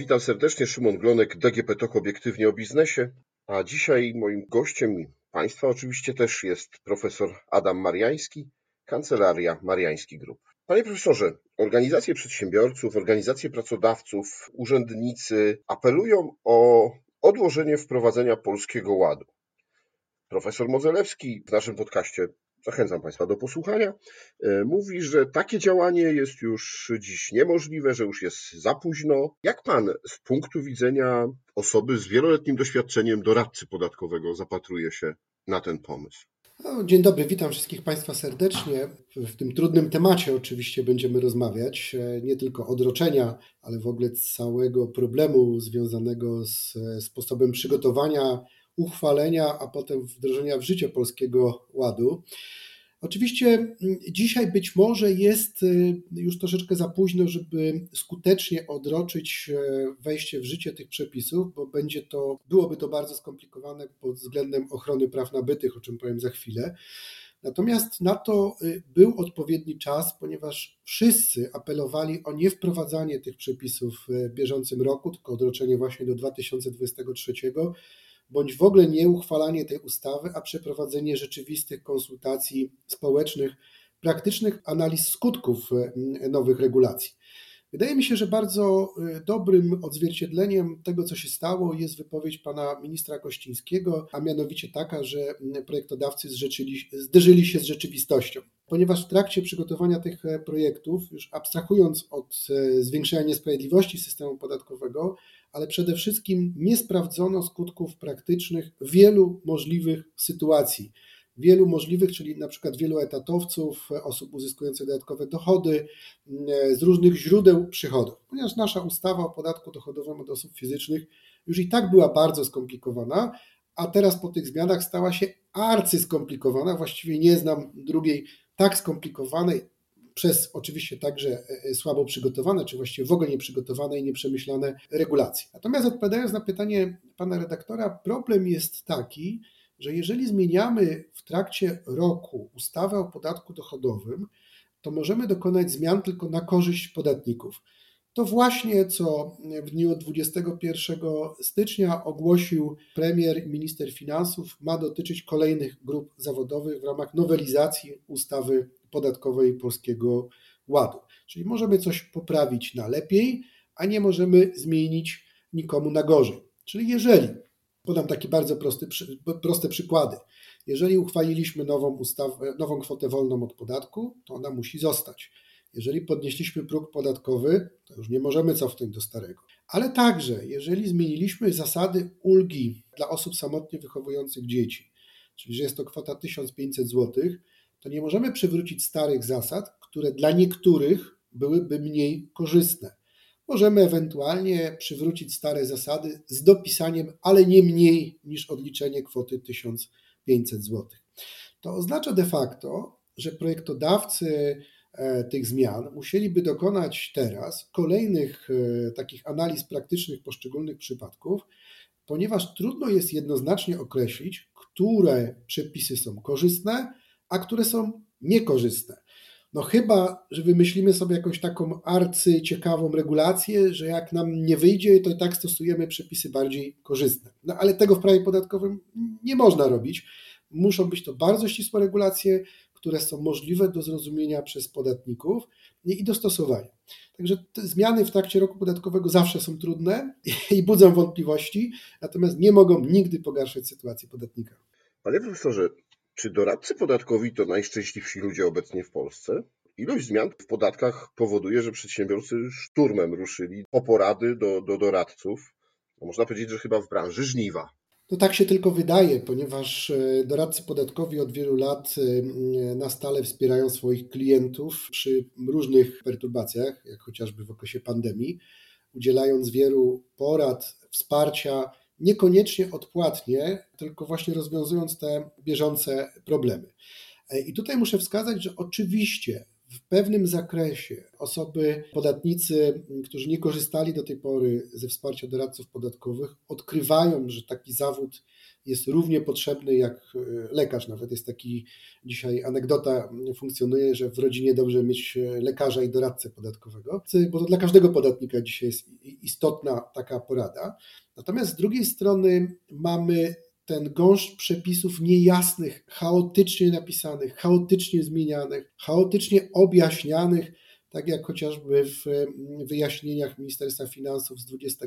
Witam serdecznie, Szymon Glonek, DGP TOK Obiektywnie o Biznesie. A dzisiaj moim gościem i Państwa oczywiście też jest profesor Adam Mariański, Kancelaria Mariański Group. Panie profesorze, organizacje przedsiębiorców, organizacje pracodawców, urzędnicy apelują o odłożenie wprowadzenia polskiego ładu. Profesor Mozelewski w naszym podcaście zachęcam Państwa do posłuchania, e, mówi, że takie działanie jest już dziś niemożliwe, że już jest za późno. Jak Pan z punktu widzenia osoby z wieloletnim doświadczeniem doradcy podatkowego zapatruje się na ten pomysł? No, dzień dobry, witam wszystkich Państwa serdecznie. W tym trudnym temacie oczywiście będziemy rozmawiać, e, nie tylko odroczenia, ale w ogóle całego problemu związanego z sposobem przygotowania uchwalenia, a potem wdrożenia w życie polskiego ładu. Oczywiście dzisiaj być może jest y, już troszeczkę za późno, żeby skutecznie odroczyć e, wejście w życie tych przepisów, bo będzie to, byłoby to bardzo skomplikowane pod względem ochrony praw nabytych, o czym powiem za chwilę. Natomiast na to y, był odpowiedni czas, ponieważ wszyscy apelowali o niewprowadzanie tych przepisów w bieżącym roku, tylko odroczenie właśnie do 2023 bądź w ogóle nie uchwalanie tej ustawy, a przeprowadzenie rzeczywistych konsultacji społecznych, praktycznych analiz skutków e, nowych regulacji. Wydaje mi się, że bardzo e, dobrym odzwierciedleniem tego, co się stało, jest wypowiedź pana ministra Kościńskiego, a mianowicie taka, że projektodawcy zderzyli się z rzeczywistością. Ponieważ w trakcie przygotowania tych e, projektów, już abstrahując od zwiększenia niesprawiedliwości systemu podatkowego, ale przede wszystkim nie sprawdzono skutków praktycznych wielu możliwych sytuacji. Wielu możliwych, czyli na przykład wielu etatowców, osób uzyskujących dodatkowe dochody mm, z różnych źródeł przychodów. Ponieważ nasza ustawa o podatku dochodowym od osób fizycznych już i tak była bardzo skomplikowana, a teraz po tych zmianach stała się arcyskomplikowana. Właściwie nie znam drugiej tak skomplikowanej, przez oczywiście także e, e, słabo przygotowane, czy właściwie w ogóle nieprzygotowane i nieprzemyślane regulacje. Natomiast odpowiadając na pytanie pana redaktora, problem jest taki, że jeżeli zmieniamy w trakcie roku ustawę o podatku dochodowym, to możemy dokonać zmian tylko na korzyść podatników. To właśnie co w dniu 21 stycznia ogłosił premier i minister finansów ma dotyczyć kolejnych grup zawodowych w ramach nowelizacji ustawy podatkowej Polskiego Ładu. Czyli możemy coś poprawić na lepiej, a nie możemy zmienić nikomu na gorzej. Czyli jeżeli, podam takie bardzo prosty, proste przykłady, jeżeli uchwaliliśmy nową, ustawę, nową kwotę wolną od podatku, to ona musi zostać. Jeżeli podnieśliśmy próg podatkowy, to już nie możemy cofnąć do starego. Ale także, jeżeli zmieniliśmy zasady ulgi dla osób samotnie wychowujących dzieci, czyli że jest to kwota 1500 zł, to nie możemy przywrócić starych zasad, które dla niektórych byłyby mniej korzystne. Możemy ewentualnie przywrócić stare zasady z dopisaniem, ale nie mniej niż odliczenie kwoty 1500 zł. To oznacza de facto, że projektodawcy e, tych zmian musieliby dokonać teraz kolejnych e, takich analiz praktycznych poszczególnych przypadków, ponieważ trudno jest jednoznacznie określić, które przepisy są korzystne, a które są niekorzystne. No chyba, że wymyślimy sobie jakąś taką arcy ciekawą regulację, że jak nam nie wyjdzie, to i tak stosujemy przepisy bardziej korzystne. No ale tego w prawie podatkowym nie można robić. Muszą być to bardzo ścisłe regulacje, które są możliwe do zrozumienia przez podatników i dostosowania. Także te zmiany w trakcie roku podatkowego zawsze są trudne i budzą wątpliwości, natomiast nie mogą nigdy pogarszać sytuacji podatnika. Panie profesorze, czy doradcy podatkowi to najszczęśliwsi ludzie obecnie w Polsce? Ilość zmian w podatkach powoduje, że przedsiębiorcy szturmem ruszyli po porady do, do doradców. Można powiedzieć, że chyba w branży żniwa. No tak się tylko wydaje, ponieważ e, doradcy podatkowi od wielu lat e, na stale wspierają swoich klientów przy różnych perturbacjach, jak chociażby w okresie pandemii, udzielając wielu porad, wsparcia niekoniecznie odpłatnie, tylko właśnie rozwiązując te bieżące problemy. E, I tutaj muszę wskazać, że oczywiście w pewnym zakresie osoby, podatnicy, którzy nie korzystali do tej pory ze wsparcia doradców podatkowych, odkrywają, że taki zawód jest równie potrzebny jak e, lekarz. Nawet jest taki dzisiaj anegdota funkcjonuje, że w rodzinie dobrze mieć e, lekarza i doradcę podatkowego, bo to dla każdego podatnika dzisiaj jest istotna taka porada. Natomiast z drugiej strony mamy ten gąszcz przepisów niejasnych, chaotycznie napisanych, chaotycznie zmienianych, chaotycznie objaśnianych, tak jak chociażby w wyjaśnieniach Ministerstwa Finansów z 20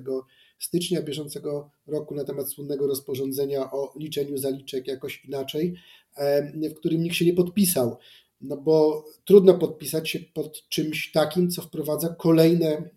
stycznia bieżącego roku na temat słynnego rozporządzenia o liczeniu zaliczek jakoś inaczej, w którym nikt się nie podpisał. No bo trudno podpisać się pod czymś takim, co wprowadza kolejne e,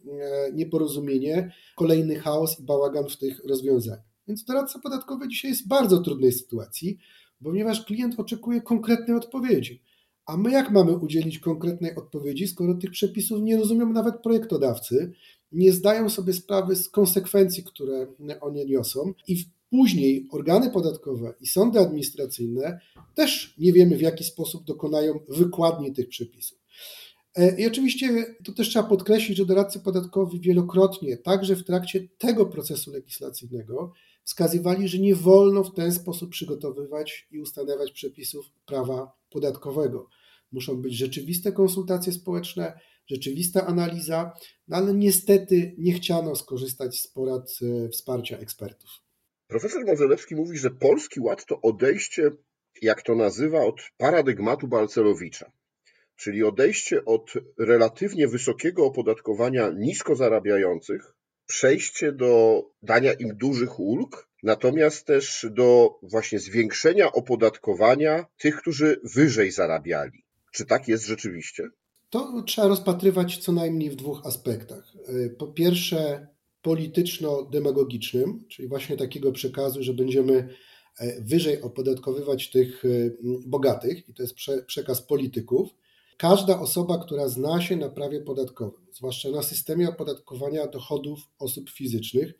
nieporozumienie, kolejny chaos i bałagan w tych rozwiązaniach. Więc doradca podatkowy dzisiaj jest w bardzo trudnej sytuacji, ponieważ klient oczekuje konkretnej odpowiedzi. A my jak mamy udzielić konkretnej odpowiedzi, skoro tych przepisów nie rozumią nawet projektodawcy, nie zdają sobie sprawy z konsekwencji, które one niosą i później organy podatkowe i sądy administracyjne też nie wiemy w jaki sposób dokonają wykładni tych przepisów. E, I oczywiście to też trzeba podkreślić, że doradcy podatkowi wielokrotnie, także w trakcie tego procesu legislacyjnego, wskazywali, że nie wolno w ten sposób przygotowywać i ustanawiać przepisów prawa podatkowego. Muszą być rzeczywiste konsultacje społeczne, rzeczywista analiza, no ale niestety nie chciano skorzystać z porad e, wsparcia ekspertów. Profesor Mozelewski mówi, że Polski Ład to odejście, jak to nazywa, od paradygmatu Balcerowicza, czyli odejście od relatywnie wysokiego opodatkowania nisko zarabiających przejście do dania im dużych ulg, natomiast też do właśnie zwiększenia opodatkowania tych, którzy wyżej zarabiali. Czy tak jest rzeczywiście? To trzeba rozpatrywać co najmniej w dwóch aspektach. Po pierwsze, polityczno-demagogicznym, czyli właśnie takiego przekazu, że będziemy e, wyżej opodatkowywać tych e, bogatych, i to jest przekaz polityków. Każda osoba, która zna się na prawie podatkowym, zwłaszcza na systemie opodatkowania dochodów osób fizycznych,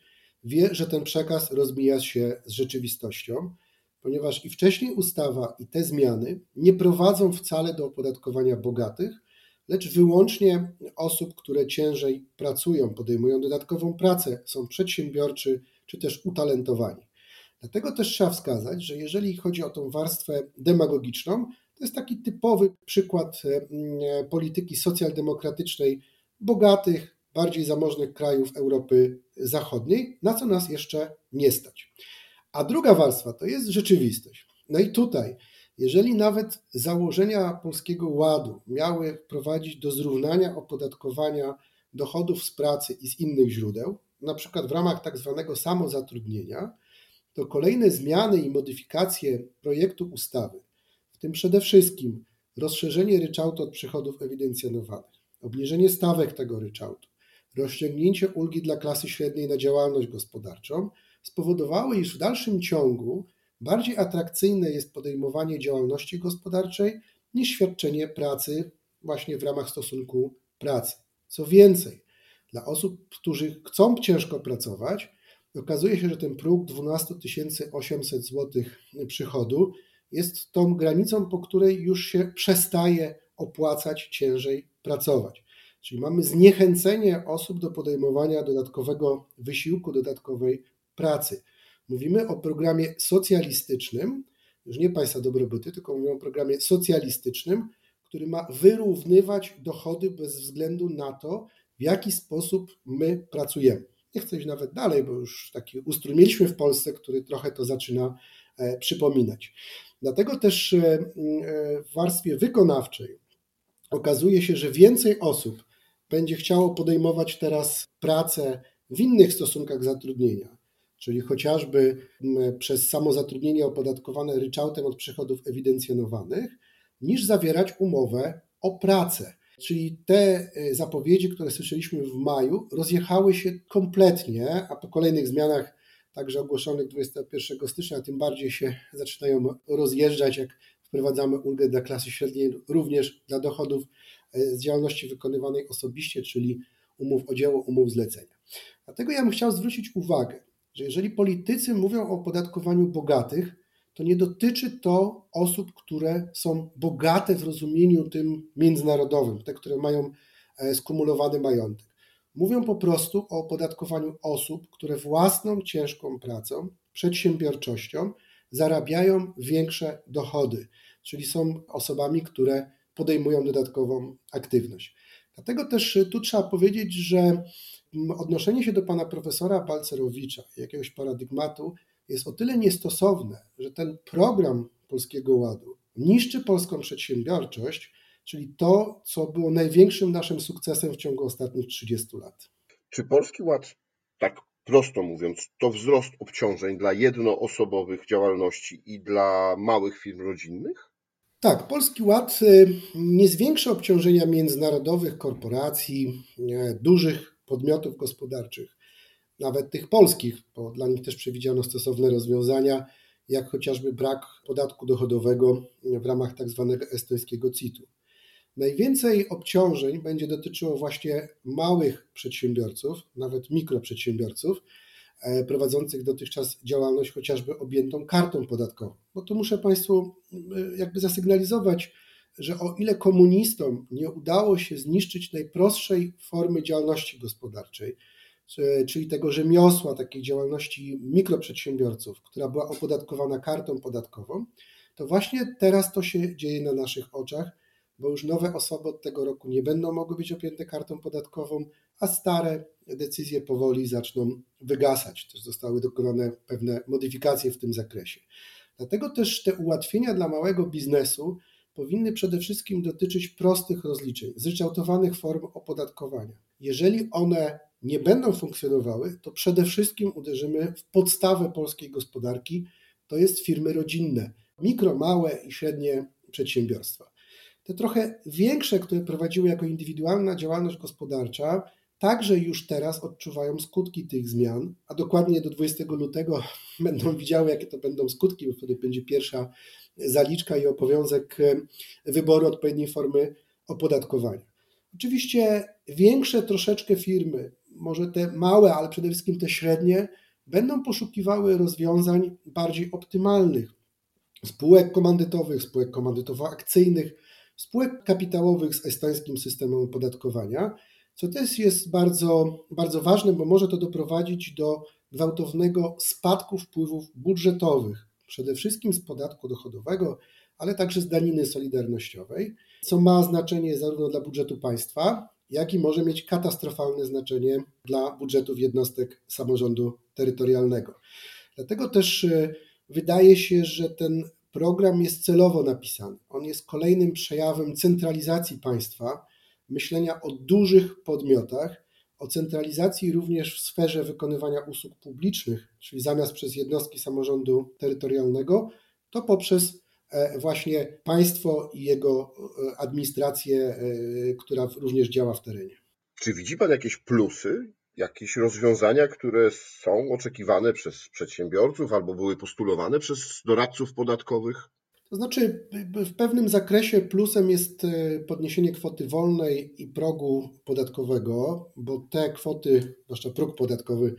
wie, że ten przekaz rozmija się z rzeczywistością, ponieważ i wcześniej ustawa, i te zmiany nie prowadzą wcale do opodatkowania bogatych, lecz wyłącznie osób, które ciężej pracują, podejmują dodatkową pracę, są przedsiębiorczy czy też utalentowani. Dlatego też trzeba wskazać, że jeżeli chodzi o tą warstwę demagogiczną, to jest taki typowy przykład e, mm, polityki socjaldemokratycznej bogatych, bardziej zamożnych krajów Europy Zachodniej, na co nas jeszcze nie stać. A druga warstwa to jest rzeczywistość. No i tutaj, jeżeli nawet założenia Polskiego Ładu miały prowadzić do zrównania opodatkowania dochodów z pracy i z innych źródeł, na przykład w ramach tak zwanego samozatrudnienia, to kolejne zmiany i modyfikacje projektu ustawy w tym przede wszystkim rozszerzenie ryczałtu od przychodów ewidencjonowanych, obniżenie stawek tego ryczałtu, rozciągnięcie ulgi dla klasy średniej na działalność gospodarczą spowodowały, iż w dalszym ciągu bardziej atrakcyjne jest podejmowanie działalności gospodarczej niż świadczenie pracy właśnie w ramach stosunku pracy. Co więcej, dla osób, którzy chcą ciężko pracować, okazuje się, że ten próg 12 800 zł przychodu jest tą granicą, po której już się przestaje opłacać ciężej pracować. Czyli mamy zniechęcenie osób do podejmowania dodatkowego wysiłku, dodatkowej pracy. Mówimy o programie socjalistycznym, już nie państwa dobrobyty, tylko mówimy o programie socjalistycznym, który ma wyrównywać dochody bez względu na to, w jaki sposób my pracujemy. Nie chcę iść nawet dalej, bo już taki ustrój mieliśmy w Polsce, który trochę to zaczyna e, przypominać. Dlatego też e, e, w warstwie wykonawczej okazuje się, że więcej osób będzie chciało podejmować teraz pracę w innych stosunkach zatrudnienia, czyli chociażby przez samozatrudnienie opodatkowane ryczałtem od przychodów ewidencjonowanych, niż zawierać umowę o pracę. Czyli te e, zapowiedzi, które słyszeliśmy w maju, rozjechały się kompletnie, a po kolejnych zmianach także ogłoszonych 21 stycznia, tym bardziej się zaczynają rozjeżdżać, jak wprowadzamy ulgę dla klasy średniej, również dla dochodów e, z działalności wykonywanej osobiście, czyli umów o dzieło, umów zlecenia. Dlatego ja bym chciał zwrócić uwagę, że jeżeli politycy mówią o opodatkowaniu bogatych, to nie dotyczy to osób, które są bogate w rozumieniu tym międzynarodowym, te, które mają e, skumulowany majątek. Mówią po prostu o opodatkowaniu osób, które własną ciężką pracą, przedsiębiorczością zarabiają większe dochody, czyli są osobami, które podejmują dodatkową aktywność. Dlatego też tu trzeba powiedzieć, że odnoszenie się do pana profesora Balcerowicza, jakiegoś paradygmatu, jest o tyle niestosowne, że ten program Polskiego Ładu niszczy polską przedsiębiorczość, czyli to, co było największym naszym sukcesem w ciągu ostatnich 30 lat. Czy Polski Ład, tak prosto mówiąc, to wzrost obciążeń dla jednoosobowych działalności i dla małych firm rodzinnych? Tak, Polski Ład y, nie zwiększa obciążenia międzynarodowych korporacji, dużych podmiotów gospodarczych, nawet tych polskich, bo dla nich też przewidziano stosowne rozwiązania, jak chociażby brak podatku dochodowego w ramach tak zwanego estońskiego CIT-u. Najwięcej obciążeń będzie dotyczyło właśnie małych przedsiębiorców, nawet mikroprzedsiębiorców, e, prowadzących dotychczas działalność chociażby objętą kartą podatkową. Bo tu muszę Państwu e, jakby zasygnalizować, że o ile komunistom nie udało się zniszczyć najprostszej formy działalności gospodarczej, czyli tego rzemiosła, takiej działalności mikroprzedsiębiorców, która była opodatkowana kartą podatkową, to właśnie teraz to się dzieje na naszych oczach, bo już nowe osoby od tego roku nie będą mogły być objęte kartą podatkową, a stare decyzje powoli zaczną wygasać. Też zostały dokonane pewne modyfikacje w tym zakresie. Dlatego też te ułatwienia dla małego biznesu powinny przede wszystkim dotyczyć prostych rozliczeń, zryczałtowanych form opodatkowania. Jeżeli one nie będą funkcjonowały, to przede wszystkim uderzymy w podstawę polskiej gospodarki, to jest firmy rodzinne, mikro, małe i średnie przedsiębiorstwa. Te trochę większe, które prowadziły jako indywidualna działalność gospodarcza, także już teraz odczuwają skutki tych zmian, a dokładnie do 20 lutego będą widziały, jakie to będą skutki, bo wtedy będzie pierwsza zaliczka i obowiązek wyboru odpowiedniej formy opodatkowania. Oczywiście większe troszeczkę firmy, może te małe, ale przede wszystkim te średnie, będą poszukiwały rozwiązań bardziej optymalnych. Spółek komandytowych, spółek komandytowo-akcyjnych, spółek kapitałowych z estońskim systemem opodatkowania, co też jest bardzo, bardzo ważne, bo może to doprowadzić do gwałtownego spadku wpływów budżetowych, przede wszystkim z podatku dochodowego, ale także z daniny solidarnościowej, co ma znaczenie zarówno dla budżetu państwa, jak i może mieć katastrofalne znaczenie dla budżetów jednostek samorządu terytorialnego. Dlatego też e, wydaje się, że ten program jest celowo napisany. On jest kolejnym przejawem centralizacji państwa, myślenia o dużych podmiotach, o centralizacji również w sferze wykonywania usług publicznych, czyli zamiast przez jednostki samorządu terytorialnego, to poprzez e, właśnie państwo i jego e, administrację, e, która również działa w terenie. Czy widzi Pan jakieś plusy, jakieś rozwiązania, które są oczekiwane przez przedsiębiorców albo były postulowane przez doradców podatkowych? To znaczy, w pewnym zakresie plusem jest e, podniesienie kwoty wolnej i progu podatkowego, bo te kwoty, zwłaszcza próg podatkowy,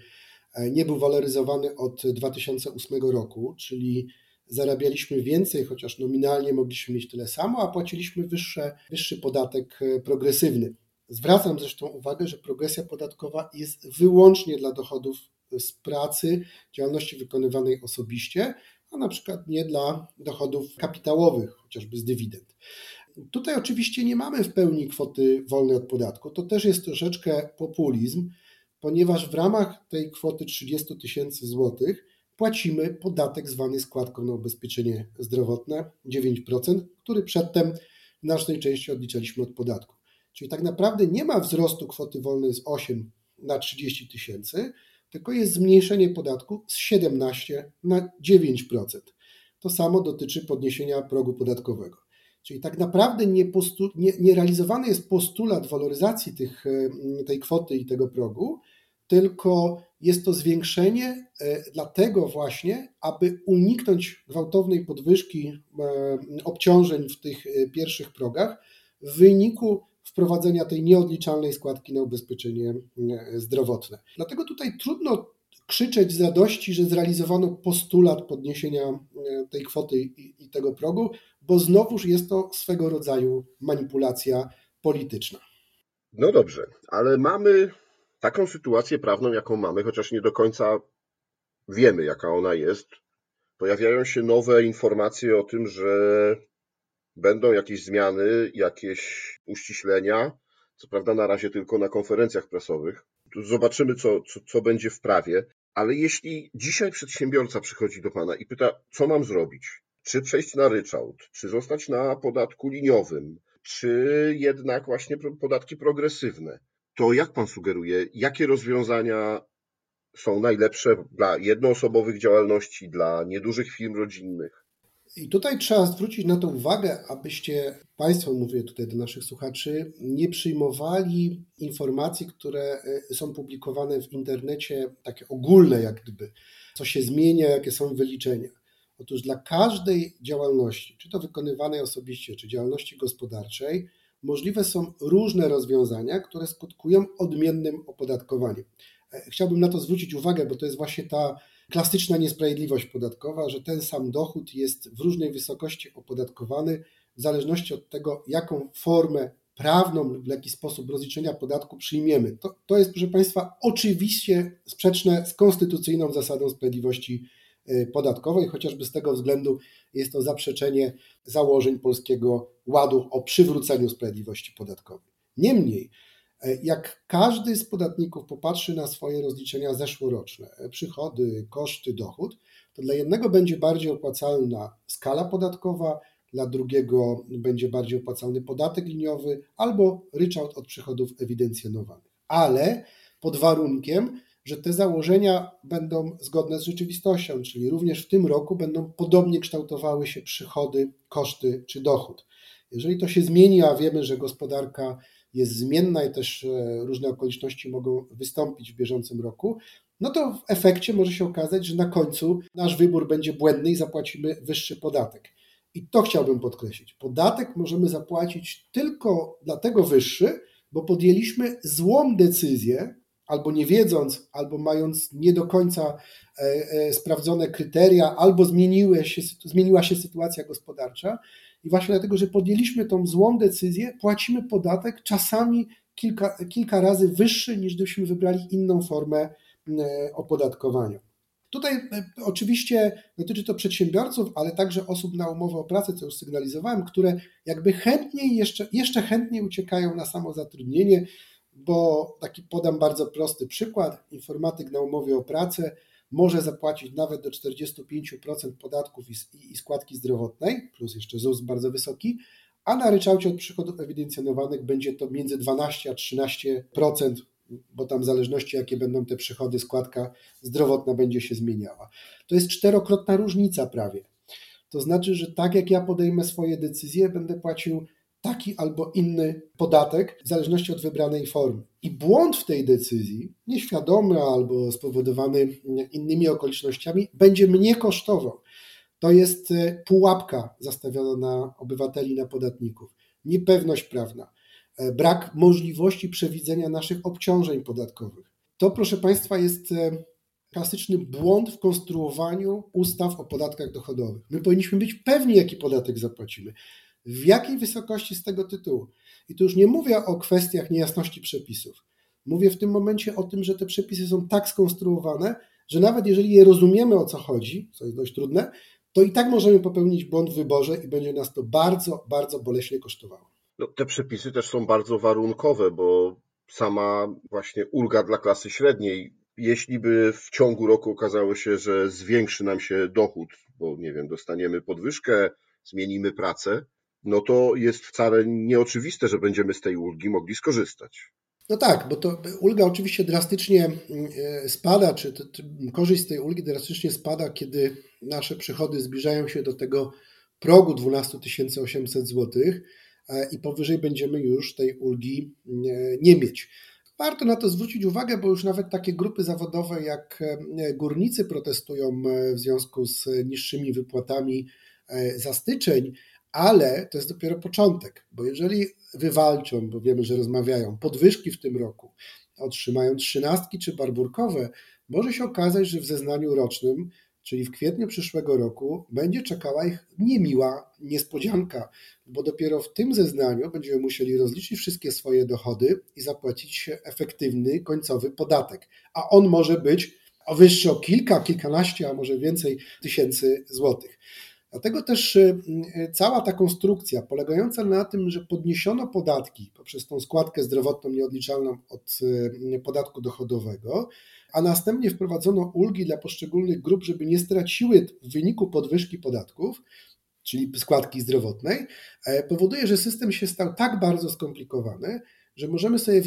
e, nie był waloryzowany od 2008 roku, czyli zarabialiśmy więcej, chociaż nominalnie mogliśmy mieć tyle samo, a płaciliśmy wyższe, wyższy podatek e, progresywny. Zwracam zresztą uwagę, że progresja podatkowa jest wyłącznie dla dochodów z pracy, działalności wykonywanej osobiście, a na przykład nie dla dochodów kapitałowych, chociażby z dywidend. Tutaj oczywiście nie mamy w pełni kwoty wolnej od podatku. To też jest troszeczkę populizm, ponieważ w ramach tej kwoty 30 tysięcy złotych płacimy podatek zwany składką na ubezpieczenie zdrowotne 9%, który przedtem w znacznej części odliczaliśmy od podatku. Czyli tak naprawdę nie ma wzrostu kwoty wolnej z 8 na 30 tysięcy, tylko jest zmniejszenie podatku z 17 na 9%. To samo dotyczy podniesienia progu podatkowego. Czyli tak naprawdę nie, nie, nie realizowany jest postulat waloryzacji tych, e, tej kwoty i tego progu, tylko jest to zwiększenie e, dlatego właśnie, aby uniknąć gwałtownej podwyżki e, obciążeń w tych pierwszych progach w wyniku wprowadzenia tej nieodliczalnej składki na ubezpieczenie e, zdrowotne. Dlatego tutaj trudno krzyczeć z radości, że zrealizowano postulat podniesienia e, tej kwoty i tego progu, bo znowuż jest to swego rodzaju manipulacja polityczna. No dobrze, ale mamy taką sytuację prawną, jaką mamy, chociaż nie do końca wiemy, jaka ona jest, pojawiają się nowe informacje o tym, że będą jakieś zmiany, jakieś uściślenia. Co prawda na razie tylko na konferencjach prasowych. Tu zobaczymy, co, co, co będzie w prawie. Ale jeśli dzisiaj przedsiębiorca przychodzi do Pana i pyta, co mam zrobić? Czy przejść na ryczałt? Czy zostać na podatku liniowym? Czy jednak właśnie podatki progresywne? To jak Pan sugeruje, jakie rozwiązania są najlepsze dla jednoosobowych działalności, dla niedużych firm rodzinnych? I tutaj trzeba zwrócić na to uwagę, abyście Państwo, mówię tutaj do naszych słuchaczy, nie przyjmowali informacji, które y, są publikowane w internecie, takie ogólne, jak gdyby, co się zmienia, jakie są wyliczenia. Otóż dla każdej działalności, czy to wykonywanej osobiście, czy działalności gospodarczej, możliwe są różne rozwiązania, które skutkują odmiennym opodatkowaniem. E, chciałbym na to zwrócić uwagę, bo to jest właśnie ta klasyczna niesprawiedliwość podatkowa, że ten sam dochód jest w różnej wysokości opodatkowany w zależności od tego, jaką formę prawną lub w jaki sposób rozliczenia podatku przyjmiemy. To, to jest, proszę Państwa, oczywiście sprzeczne z konstytucyjną zasadą sprawiedliwości e, podatkowej, chociażby z tego względu jest to zaprzeczenie założeń Polskiego Ładu o przywróceniu sprawiedliwości podatkowej. Niemniej, jak każdy z podatników popatrzy na swoje rozliczenia zeszłoroczne, e, przychody, koszty, dochód, to dla jednego będzie bardziej opłacalna skala podatkowa, dla drugiego będzie bardziej opłacalny podatek liniowy albo ryczałt od przychodów ewidencjonowanych. Ale pod warunkiem, że te założenia będą zgodne z rzeczywistością, czyli również w tym roku będą podobnie kształtowały się przychody, koszty czy dochód. Jeżeli to się zmieni, a wiemy, że gospodarka jest zmienna i też e, różne okoliczności mogą wystąpić w bieżącym roku, no to w efekcie może się okazać, że na końcu nasz wybór będzie błędny i zapłacimy wyższy podatek. I to chciałbym podkreślić. Podatek możemy zapłacić tylko dlatego wyższy, bo podjęliśmy złą decyzję, albo nie wiedząc, albo mając nie do końca e, e, sprawdzone kryteria, albo zmieniły się, zmieniła się sytuacja gospodarcza i właśnie dlatego, że podjęliśmy tą złą decyzję, płacimy podatek czasami kilka, kilka razy wyższy, niż gdybyśmy wybrali inną formę e, opodatkowania. Tutaj oczywiście dotyczy to przedsiębiorców, ale także osób na umowę o pracę, co już sygnalizowałem, które jakby chętniej, jeszcze, jeszcze chętniej uciekają na samozatrudnienie, bo taki podam bardzo prosty przykład. Informatyk na umowie o pracę może zapłacić nawet do 45% podatków i, składki zdrowotnej, plus jeszcze ZUS bardzo wysoki, a na ryczałcie od przychodów ewidencjonowanych będzie to między 12 a 13%, bo tam w zależności jakie będą te przychody, składka zdrowotna będzie się zmieniała. To jest czterokrotna różnica prawie. To znaczy, że tak jak ja podejmę swoje decyzje, będę płacił taki albo inny podatek w zależności od wybranej formy. I błąd w tej decyzji, nieświadomy albo spowodowany innymi okolicznościami, będzie mnie kosztował. To jest e, pułapka zastawiona na obywateli, na podatników. Niepewność prawna, e, brak możliwości przewidzenia naszych obciążeń podatkowych. To, proszę Państwa, jest e, klasyczny błąd w konstruowaniu ustaw o podatkach dochodowych. My powinniśmy być pewni, jaki podatek zapłacimy w jakiej wysokości z tego tytułu. I tu już nie mówię o kwestiach niejasności przepisów. Mówię w tym momencie o tym, że te przepisy są tak skonstruowane, że nawet jeżeli je rozumiemy o co chodzi, co jest dość trudne, to i tak możemy popełnić błąd w wyborze i będzie nas to bardzo, bardzo boleśnie kosztowało. No, te przepisy też są bardzo warunkowe, bo sama właśnie ulga dla klasy średniej, jeśli by w ciągu roku okazało się, że zwiększy nam się dochód, bo nie wiem, dostaniemy podwyżkę, zmienimy pracę, no to jest wcale nieoczywiste, że będziemy z tej ulgi mogli skorzystać. No tak, bo to ulga oczywiście drastycznie mm, e, spada, czy, korzyść z tej ulgi drastycznie spada, kiedy nasze przychody zbliżają się do tego progu 12 800 zł i powyżej będziemy już tej ulgi e, nie mieć. Warto na to zwrócić uwagę, bo już nawet takie grupy zawodowe jak e, górnicy protestują w związku z niższymi wypłatami za styczeń, ale to jest dopiero początek, bo jeżeli wywalczą, bo wiemy, że rozmawiają, podwyżki w tym roku, otrzymają trzynastki czy barburkowe, może się okazać, że w zeznaniu rocznym, czyli w kwietniu przyszłego roku, będzie czekała ich niemiła niespodzianka, bo dopiero w tym zeznaniu będziemy musieli rozliczyć wszystkie swoje dochody i zapłacić efektywny końcowy podatek, a on może być wyższy o kilka, kilkanaście, a może więcej tysięcy złotych. Dlatego też y, y, cała ta konstrukcja polegająca na tym, że podniesiono podatki poprzez tą składkę zdrowotną nieodliczalną od y, podatku dochodowego, a następnie wprowadzono ulgi dla poszczególnych grup, żeby nie straciły w wyniku podwyżki podatków, czyli składki zdrowotnej, e, powoduje, że system się stał tak bardzo skomplikowany, że możemy sobie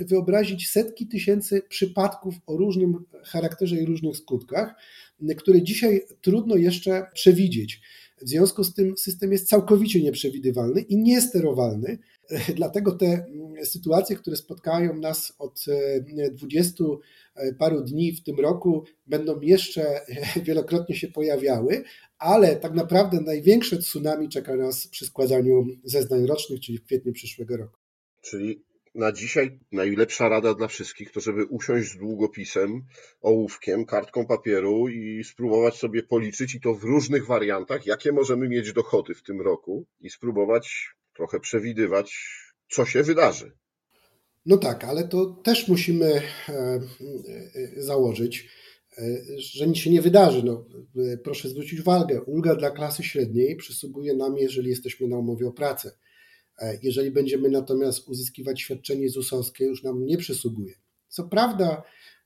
wyobrazić setki tysięcy przypadków o różnym charakterze i różnych skutkach, które dzisiaj trudno jeszcze przewidzieć. W związku z tym system jest całkowicie nieprzewidywalny i niesterowalny. Dlatego te mm, sytuacje, które spotkają nas od 20 e, e, paru dni w tym roku, będą jeszcze wielokrotnie się pojawiały, ale tak naprawdę największe tsunami czeka nas przy składaniu zeznań rocznych, czyli w kwietniu przyszłego roku. Czyli na dzisiaj najlepsza rada dla wszystkich to, żeby usiąść z długopisem, ołówkiem, kartką papieru i spróbować sobie policzyć i to w różnych wariantach, jakie możemy mieć dochody w tym roku i spróbować trochę przewidywać, co się wydarzy. No tak, ale to też musimy e, e, założyć, e, że nic się nie wydarzy. No, proszę zwrócić uwagę, ulga dla klasy średniej przysługuje nam, jeżeli jesteśmy na umowie o pracę jeżeli będziemy natomiast uzyskiwać świadczenie ZUS-owskie, już nam nie przysługuje. Co prawda,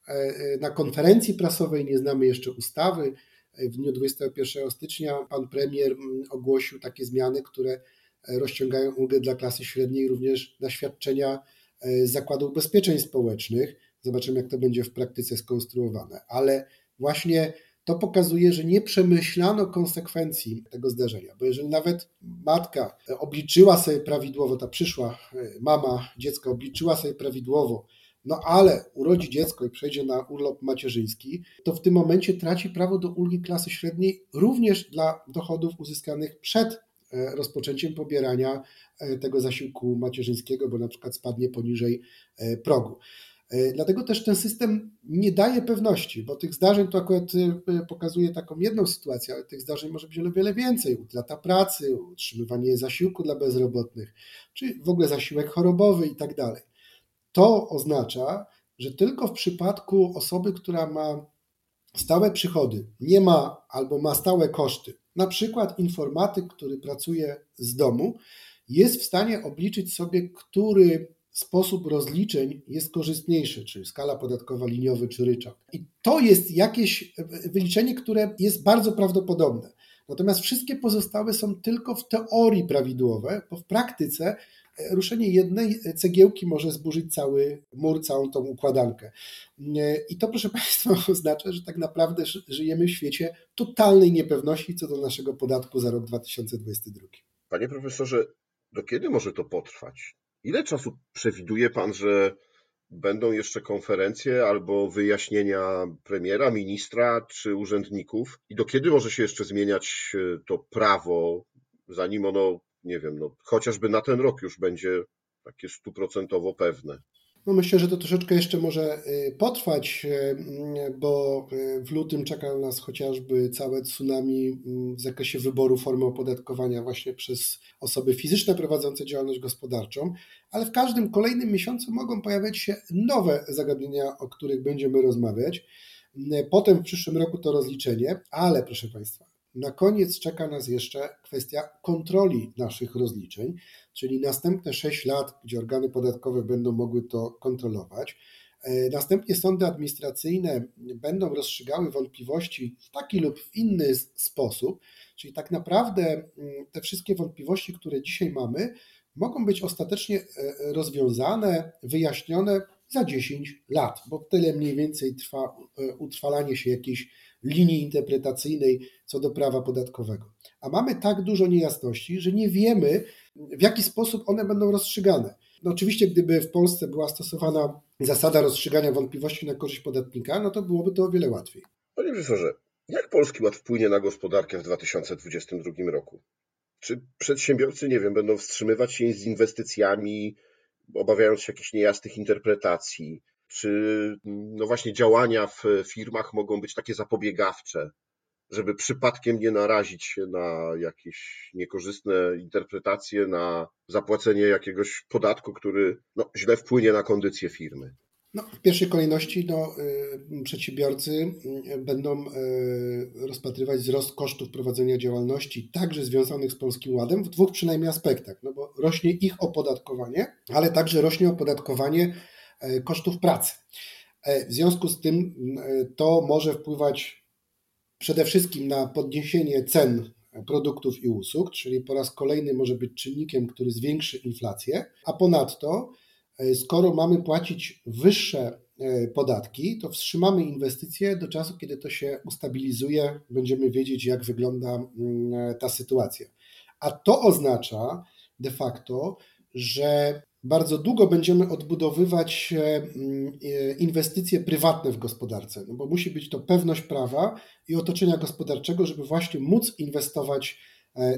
e, e, na konferencji prasowej nie znamy jeszcze ustawy. W dniu 21 stycznia pan premier mm, ogłosił takie zmiany, które rozciągają ulgę dla klasy średniej również na świadczenia z Zakładu Ubezpieczeń Społecznych. Zobaczymy, jak to będzie w praktyce skonstruowane. Ale właśnie to pokazuje, że nie przemyślano konsekwencji tego zdarzenia. Bo jeżeli nawet matka obliczyła sobie prawidłowo, ta przyszła e, mama dziecka obliczyła sobie prawidłowo, no ale urodzi dziecko i przejdzie na urlop macierzyński, to w tym momencie traci prawo do ulgi klasy średniej również dla dochodów uzyskanych przed e, rozpoczęciem pobierania e, tego zasiłku macierzyńskiego, bo na przykład spadnie poniżej progu. E, dlatego też ten system nie daje pewności, bo tych zdarzeń to akurat e, pokazuje taką jedną sytuację, ale tych zdarzeń może być o wiele więcej. Utrata pracy, utrzymywanie zasiłku dla bezrobotnych, czy w ogóle zasiłek chorobowy i tak dalej. To oznacza, że tylko w przypadku osoby, która ma stałe przychody, nie ma albo ma stałe koszty, na przykład informatyk, który pracuje z domu, jest w stanie obliczyć sobie, który sposób rozliczeń jest korzystniejszy, czyli skala podatkowa liniowy czy ryczałt. I to jest jakieś wyliczenie, które jest bardzo prawdopodobne. Natomiast wszystkie pozostałe są tylko w teorii prawidłowe, bo w praktyce e, ruszenie jednej cegiełki może zburzyć cały mur, całą tą układankę. E, I to, proszę Państwa, oznacza, że tak naprawdę żyjemy w świecie totalnej niepewności co do naszego podatku za rok 2022. Panie profesorze, do kiedy może to potrwać? Ile czasu przewiduje Pan, że będą jeszcze konferencje albo wyjaśnienia premiera, ministra czy urzędników? I do kiedy może się jeszcze zmieniać e, to prawo, zanim ono, nie wiem, no, chociażby na ten rok już będzie takie stuprocentowo pewne? No myślę, że to troszeczkę jeszcze może y, potrwać, y, bo y, w lutym czeka nas chociażby całe tsunami mm, w zakresie wyboru formy opodatkowania właśnie przez osoby fizyczne prowadzące działalność gospodarczą, ale w każdym kolejnym miesiącu mogą pojawiać się nowe zagadnienia, o których będziemy rozmawiać. Potem w przyszłym roku to rozliczenie, ale proszę Państwa, na koniec czeka nas jeszcze kwestia kontroli naszych rozliczeń, czyli następne 6 lat, gdzie organy podatkowe będą mogły to kontrolować. E, następnie sądy administracyjne będą rozstrzygały wątpliwości w taki lub w inny sposób, czyli tak naprawdę mm, te wszystkie wątpliwości, które dzisiaj mamy, mogą być ostatecznie e, rozwiązane, wyjaśnione za 10 lat, bo tyle mniej więcej trwa e, utrwalanie się jakiejś linii interpretacyjnej co do prawa podatkowego. A mamy tak dużo niejasności, że nie wiemy, w jaki sposób one będą rozstrzygane. No oczywiście, gdyby w Polsce była stosowana zasada rozstrzygania wątpliwości na korzyść podatnika, no to byłoby to o wiele łatwiej. Panie profesorze, jak Polski Ład wpłynie na gospodarkę w 2022 roku? Czy przedsiębiorcy, nie wiem, będą wstrzymywać się z inwestycjami, obawiając się jakichś niejasnych interpretacji? Czy no właśnie działania w firmach mogą być takie zapobiegawcze, żeby przypadkiem nie narazić się na jakieś niekorzystne interpretacje, na zapłacenie jakiegoś podatku, który no, źle wpłynie na kondycję firmy? No, w pierwszej kolejności no, y, przedsiębiorcy y, będą y, rozpatrywać wzrost kosztów prowadzenia działalności, także związanych z Polskim Ładem, w dwóch przynajmniej aspektach, no bo rośnie ich opodatkowanie, ale także rośnie opodatkowanie kosztów pracy. W związku z tym to może wpływać przede wszystkim na podniesienie cen produktów i usług, czyli po raz kolejny może być czynnikiem, który zwiększy inflację, a ponadto E, skoro mamy płacić wyższe e, podatki, to wstrzymamy inwestycje do czasu, kiedy to się ustabilizuje, będziemy wiedzieć, jak wygląda e, ta sytuacja. A to oznacza de facto, że bardzo długo będziemy odbudowywać mm, inwestycje prywatne w gospodarce, no bo musi być to pewność prawa i otoczenia gospodarczego, żeby właśnie móc inwestować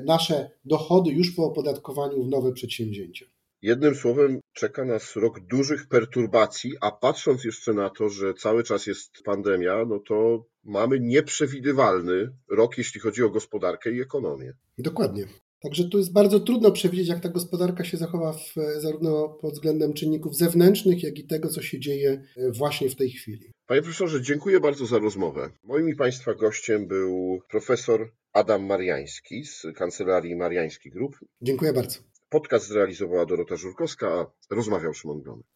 nasze dochody już po opodatkowaniu w nowe przedsięwzięcia. Jednym słowem, czeka nas rok dużych perturbacji, a patrząc jeszcze na to, że cały czas jest pandemia, no to mamy nieprzewidywalny rok, jeśli chodzi o gospodarkę i ekonomię. Dokładnie. Także tu jest bardzo trudno przewidzieć, jak ta gospodarka się zachowa w, zarówno pod względem czynników zewnętrznych, jak i tego, co się dzieje właśnie w tej chwili. Panie profesorze, dziękuję bardzo za rozmowę. Moim i Państwa gościem był profesor Adam Mariański z Kancelarii Mariański Group. Dziękuję bardzo. Podcast zrealizowała Dorota Żurkowska, a rozmawiał Szymon Glonek.